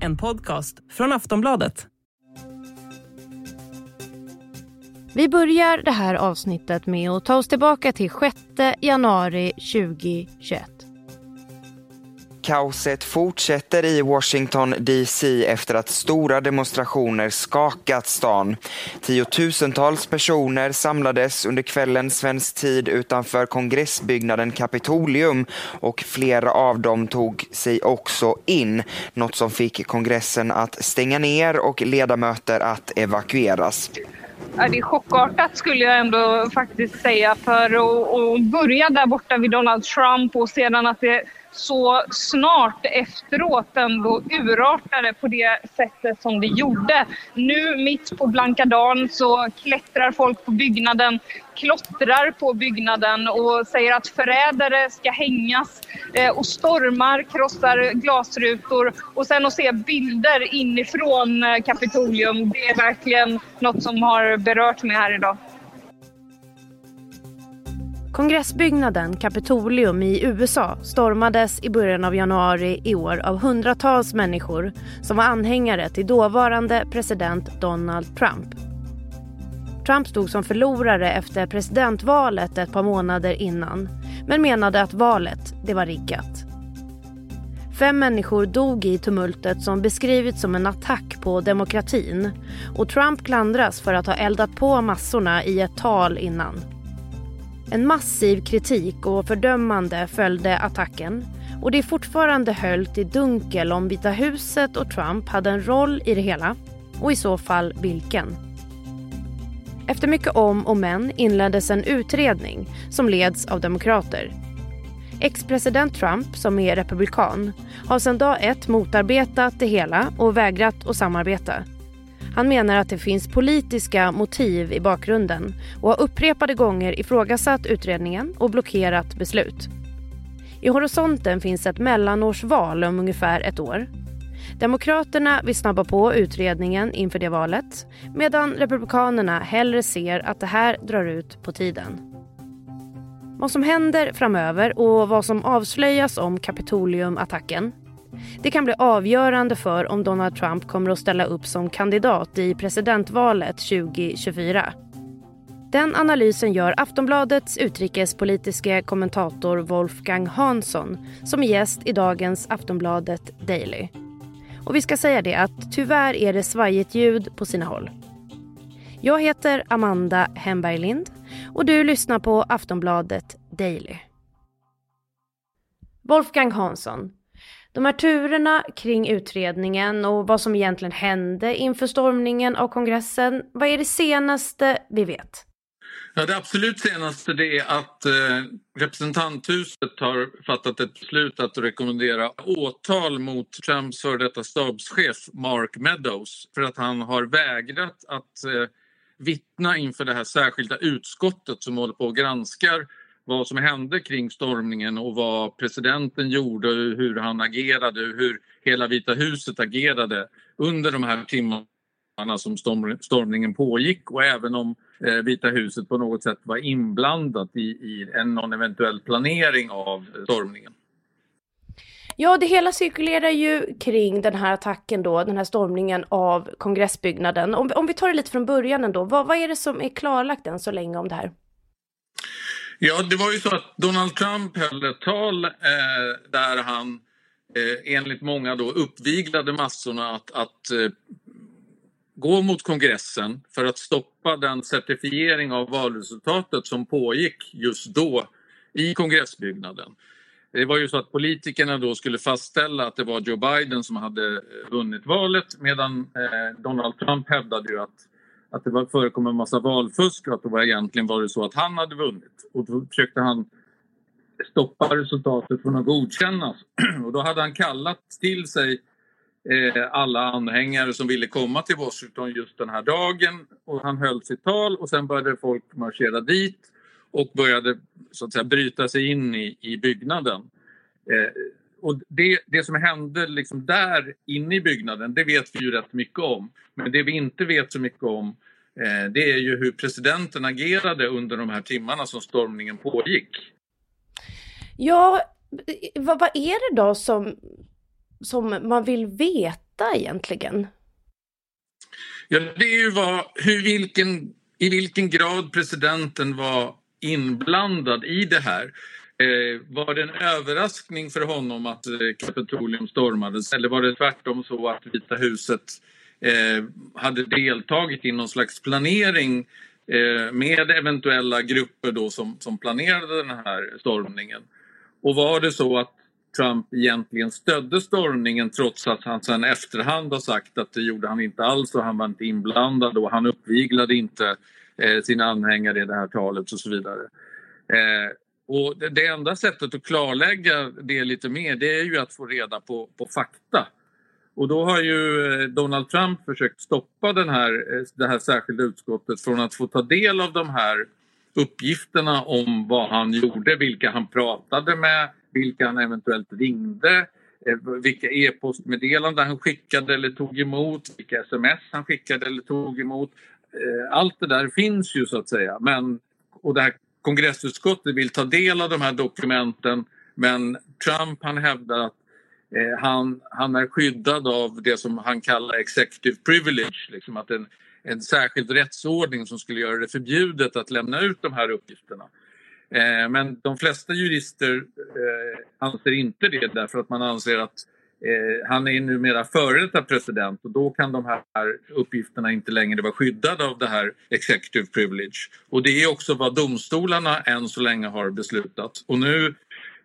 En podcast från Aftonbladet. Vi börjar det här avsnittet med att ta oss tillbaka till 6 januari 2021. Kaoset fortsätter i Washington DC efter att stora demonstrationer skakat stan. Tiotusentals personer samlades under kvällen svensk tid utanför kongressbyggnaden Kapitolium och flera av dem tog sig också in, något som fick kongressen att stänga ner och ledamöter att evakueras. Ja, det är chockartat skulle jag ändå faktiskt säga för att börja där borta vid Donald Trump och sedan att det så snart efteråt ändå urartade på det sättet som det gjorde. Nu mitt på blanka dagen så klättrar folk på byggnaden, klottrar på byggnaden och säger att förrädare ska hängas eh, och stormar, krossar glasrutor och sen att se bilder inifrån eh, Kapitolium, det är verkligen något som har berört mig här idag. Kongressbyggnaden Kapitolium i USA stormades i början av januari i år av hundratals människor som var anhängare till dåvarande president Donald Trump. Trump stod som förlorare efter presidentvalet ett par månader innan men menade att valet, det var riggat. Fem människor dog i tumultet som beskrivits som en attack på demokratin och Trump klandras för att ha eldat på massorna i ett tal innan. En massiv kritik och fördömande följde attacken och det är fortfarande höljt i dunkel om Vita huset och Trump hade en roll i det hela och i så fall vilken. Efter mycket om och men inleddes en utredning som leds av demokrater. Ex-president Trump, som är republikan, har sedan dag ett motarbetat det hela och vägrat att samarbeta. Han menar att det finns politiska motiv i bakgrunden och har upprepade gånger ifrågasatt utredningen och blockerat beslut. I horisonten finns ett mellanårsval om ungefär ett år. Demokraterna vill snabba på utredningen inför det valet medan Republikanerna hellre ser att det här drar ut på tiden. Vad som händer framöver och vad som avslöjas om Kapitoliumattacken det kan bli avgörande för om Donald Trump kommer att ställa upp som kandidat i presidentvalet 2024. Den analysen gör Aftonbladets utrikespolitiska kommentator Wolfgang Hansson som är gäst i dagens Aftonbladet Daily. Och vi ska säga det att tyvärr är det svajigt ljud på sina håll. Jag heter Amanda Hemberg Lind och du lyssnar på Aftonbladet Daily. Wolfgang Hansson, de här turerna kring utredningen och vad som egentligen hände inför stormningen av kongressen, vad är det senaste vi vet? Ja, det absolut senaste det är att eh, representanthuset har fattat ett beslut att rekommendera åtal mot Trumps före detta stabschef Mark Meadows för att han har vägrat att eh, vittna inför det här särskilda utskottet som håller på och granskar vad som hände kring stormningen och vad presidenten gjorde, hur han agerade, hur hela Vita huset agerade under de här timmarna som stormningen pågick och även om eh, Vita huset på något sätt var inblandat i, i en, någon eventuell planering av stormningen. Ja, det hela cirkulerar ju kring den här attacken då, den här stormningen av kongressbyggnaden. Om, om vi tar det lite från början ändå, vad, vad är det som är klarlagt än så länge om det här? Ja, det var ju så att Donald Trump höll ett tal eh, där han eh, enligt många då uppviglade massorna att, att eh, gå mot kongressen för att stoppa den certifiering av valresultatet som pågick just då i kongressbyggnaden. Det var ju så att politikerna då skulle fastställa att det var Joe Biden som hade vunnit valet medan eh, Donald Trump hävdade ju att att det var, förekom en massa valfusk och att det var egentligen var det så att han hade vunnit. Och då försökte han stoppa resultatet från att godkännas. Och då hade han kallat till sig eh, alla anhängare som ville komma till Washington just den här dagen. Och han höll sitt tal och sen började folk marschera dit och började så att säga bryta sig in i, i byggnaden. Eh, och det, det som hände liksom där inne i byggnaden, det vet vi ju rätt mycket om. Men det vi inte vet så mycket om, eh, det är ju hur presidenten agerade under de här timmarna som stormningen pågick. Ja, vad, vad är det då som, som man vill veta egentligen? Ja, det är ju vad, hur, vilken, i vilken grad presidenten var inblandad i det här. Eh, var det en överraskning för honom att eh, Kapitolium stormades eller var det tvärtom så att Vita huset eh, hade deltagit i någon slags planering eh, med eventuella grupper då som, som planerade den här stormningen? Och var det så att Trump egentligen stödde stormningen trots att han sen efterhand har sagt att det gjorde han inte alls och han var inte inblandad och han uppviglade inte eh, sina anhängare i det här talet och så vidare. Eh, och det, det, enda sättet att klarlägga det lite mer det är ju att få reda på, på fakta. Och då har ju eh, Donald Trump försökt stoppa den här, eh, det här särskilda utskottet från att få ta del av de här uppgifterna om vad han gjorde, vilka han pratade med, vilka han eventuellt ringde, eh, vilka e-postmeddelanden han skickade eller tog emot, vilka sms han skickade eller tog emot. Allt det där finns ju så att säga. Men, och det här kongressutskottet vill ta del av de här dokumenten men Trump han hävdar att eh, han, han är skyddad av det som han kallar executive privilege. Liksom att en, en särskild rättsordning som skulle göra det förbjudet att lämna ut de här uppgifterna. Eh, men de flesta jurister eh, anser inte det därför att man anser att eh, han är numera före detta president och då kan de här uppgifterna inte längre vara skyddade av det här executive privilege. Och det är också vad domstolarna än så länge har beslutat. Och nu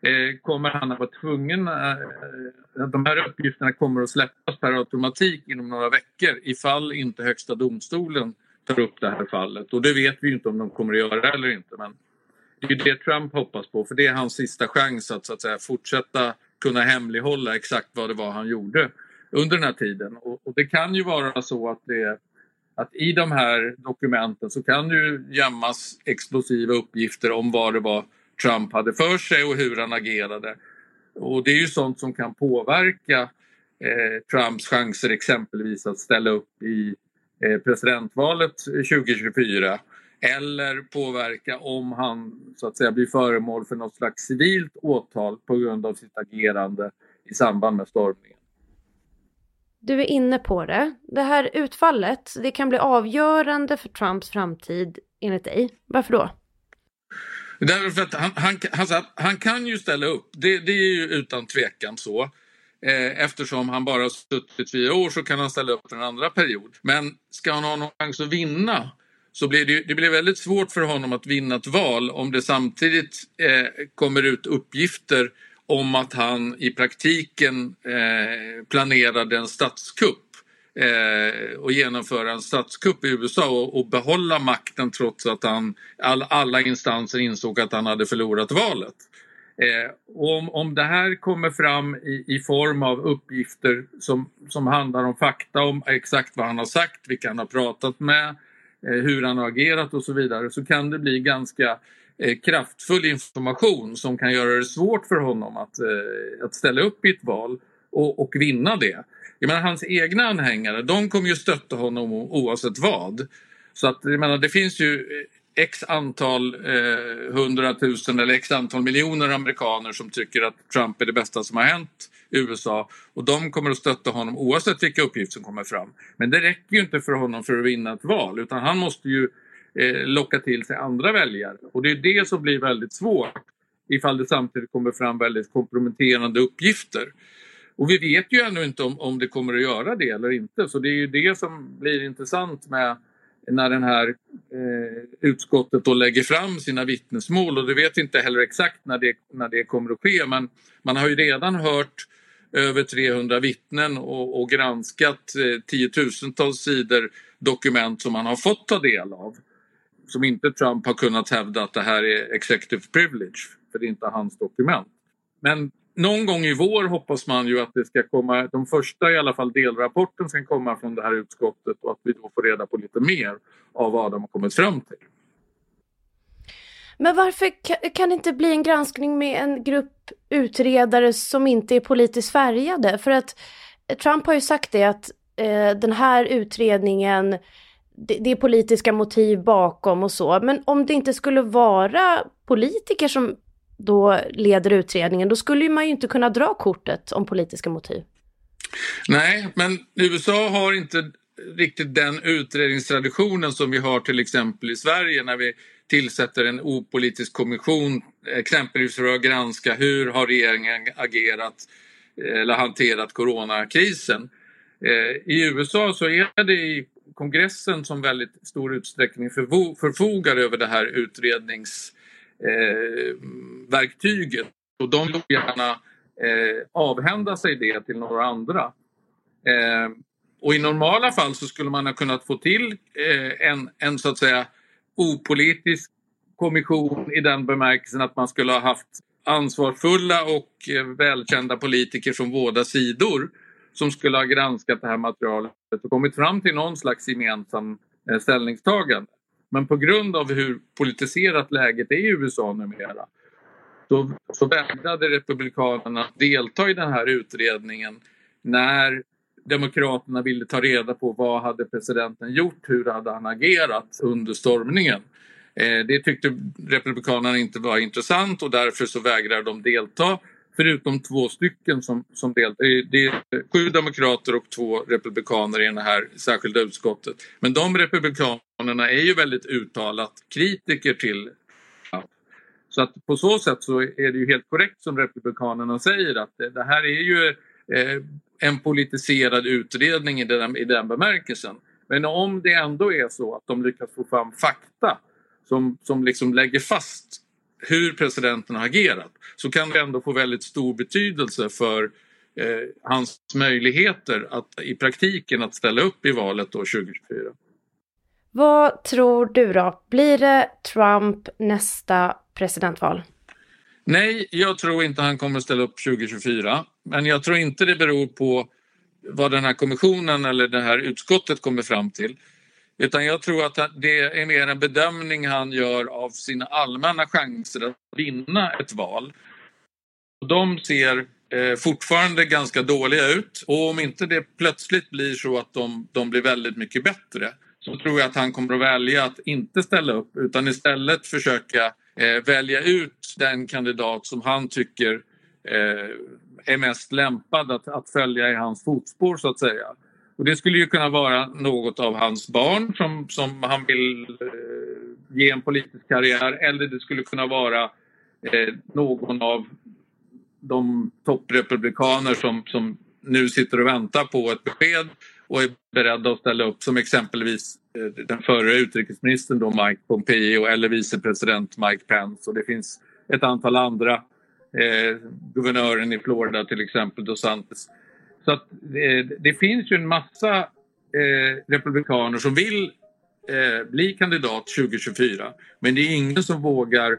eh, kommer han att vara tvungen, eh, de här uppgifterna kommer att släppas per automatik inom några veckor ifall inte Högsta domstolen tar upp det här fallet. Och det vet vi inte om de kommer att göra eller inte. Men det är det Trump hoppas på, för det är hans sista chans att, så att säga, fortsätta kunna hemlighålla exakt vad det var han gjorde under den här tiden. Och, och det kan ju vara så att, det, att i de här dokumenten så kan det gömmas explosiva uppgifter om vad det var Trump hade för sig och hur han agerade. Och det är ju sånt som kan påverka eh, Trumps chanser exempelvis att ställa upp i eh, presidentvalet 2024 eller påverka om han så att säga blir föremål för något slags civilt åtal på grund av sitt agerande i samband med stormningen. Du är inne på det. Det här utfallet, det kan bli avgörande för Trumps framtid enligt dig. Varför då? Därför att han, han, han, han kan ju ställa upp, det, det är ju utan tvekan så. Eh, eftersom han bara har suttit fyra år så kan han ställa upp för en andra period. Men ska han ha någon chans att vinna så blir det, det blir väldigt svårt för honom att vinna ett val om det samtidigt eh, kommer ut uppgifter om att han i praktiken eh, planerade en statskupp eh, och genomföra en statskupp i USA och, och behålla makten trots att han, all, alla instanser insåg att han hade förlorat valet. Eh, om, om det här kommer fram i, i, form av uppgifter som, som handlar om fakta om exakt vad han har sagt, vilka han har pratat med, Eh, Eh, hur han har agerat och så vidare så kan det bli ganska eh, kraftfull information som kan göra det svårt för honom att, eh, att ställa upp i ett val och, och vinna det. Jag menar, hans egna anhängare de kommer ju stötta honom oavsett vad. Så att, jag menar, det finns ju eh, x antal eh, hundratusen eller x antal miljoner amerikaner som tycker att Trump är det bästa som har hänt i USA och de kommer att stötta honom oavsett vilka uppgifter som kommer fram. Men det räcker ju inte för honom för att vinna ett val utan han måste ju eh, locka till sig andra väljare och det är det som blir väldigt svårt ifall det samtidigt kommer fram väldigt komprometterande uppgifter. Och vi vet ju ännu inte om, om det kommer att göra det eller inte så det är ju det som blir intressant med när den här eh, utskottet då lägger fram sina vittnesmål och du vet inte heller exakt när det, när det kommer att ske men man har ju redan hört över 300 vittnen och, och granskat eh, tiotusentals sidor dokument som man har fått ta del av. Som inte Trump har kunnat hävda att det här är executive privilege för det är inte hans dokument. Men någon gång i vår hoppas man ju att det ska komma, de första i alla fall delrapporten ska komma från det här utskottet och att vi då får reda på lite mer av vad de har kommit fram till. Men varför kan det inte bli en granskning med en grupp utredare som inte är politiskt färgade? För att eh, Trump har ju sagt det att eh, den här utredningen, det, det är politiska motiv bakom och så. Men om det inte skulle vara politiker som då leder utredningen, då skulle man ju inte kunna dra kortet om politiska motiv. Nej, men USA har inte riktigt den utredningstraditionen som vi har till exempel i Sverige när vi tillsätter en opolitisk kommission exempelvis för att granska hur har regeringen agerat eh, eller hanterat coronakrisen. Eh, I USA så är det i kongressen som väldigt stor utsträckning förfogar över det här utrednings Eh, och de vill gärna eh, avhända sig det till några andra. Eh, och i normala fall så skulle man ha kunnat få till eh, en, en så att säga opolitisk kommission i den bemärkelsen att man skulle ha haft ansvarsfulla och eh, välkända politiker från båda sidor som skulle ha granskat det här materialet och kommit fram till någon slags gemensam eh, ställningstagande. Men på grund av hur politiserat läget är i USA numera så, så vägrade Republikanerna att delta i den här utredningen när Demokraterna ville ta reda på vad hade presidenten gjort, hur hade han agerat under stormningen. Eh, det tyckte Republikanerna inte var intressant och därför så vägrade de delta förutom två stycken som, som deltar. Det är sju demokrater och två republikaner i det här särskilda utskottet. Men de republikanerna är ju väldigt uttalat kritiker till så att på så sätt så är det ju helt korrekt som republikanerna säger att det, det här är ju eh, en politiserad utredning i den, i den bemärkelsen. Men om det ändå är så att de lyckas få fram fakta som, som liksom lägger fast hur presidenten har agerat så kan det ändå få väldigt stor betydelse för eh, hans möjligheter att i praktiken att ställa upp i valet då 2024. Vad tror du då? Blir det Trump nästa presidentval? Nej, jag tror inte han kommer att ställa upp 2024. Men jag tror inte det beror på vad den här kommissionen eller det här utskottet kommer fram till. Utan jag tror att det är mer en bedömning han gör av sina allmänna chanser att vinna ett val. De ser eh, fortfarande ganska dåliga ut och om inte det plötsligt blir så att de, de blir väldigt mycket bättre så tror jag att han kommer att välja att inte ställa upp utan istället försöka eh, välja ut den kandidat som han tycker eh, är mest lämpad att, att följa i hans fotspår så att säga. Och det skulle ju kunna vara något av hans barn som, som han vill eh, ge en politisk karriär eller det skulle kunna vara eh, någon av de topprepublikaner som, som nu sitter och väntar på ett besked och är beredda att ställa upp som exempelvis eh, den förre utrikesministern då Mike Pompeo eller vicepresident Mike Pence och det finns ett antal andra eh, guvernören i Florida till exempel DeSantis. Santos så att, eh, det finns ju en massa eh, republikaner som vill eh, bli kandidat 2024. Men det är ingen som vågar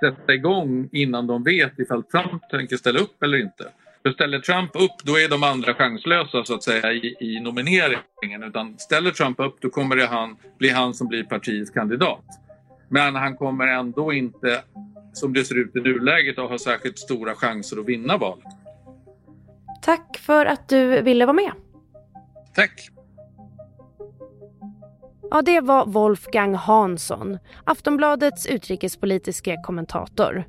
sätta igång innan de vet ifall Trump tänker ställa upp eller inte. För ställer Trump upp då är de andra chanslösa så att säga i, i nomineringen. Utan ställer Trump upp då kommer det han, bli han som blir partiets kandidat. Men han kommer ändå inte, som det ser ut i nuläget, att ha särskilt stora chanser att vinna valet. Tack för att du ville vara med. Tack. Ja, det var Wolfgang Hansson, Aftonbladets utrikespolitiska kommentator.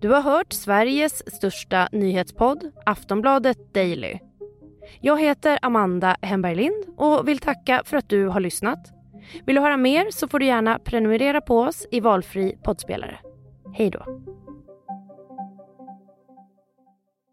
Du har hört Sveriges största nyhetspodd, Aftonbladet Daily. Jag heter Amanda Hemberg Lind och vill tacka för att du har lyssnat. Vill du höra mer så får du gärna prenumerera på oss i valfri poddspelare. Hej då.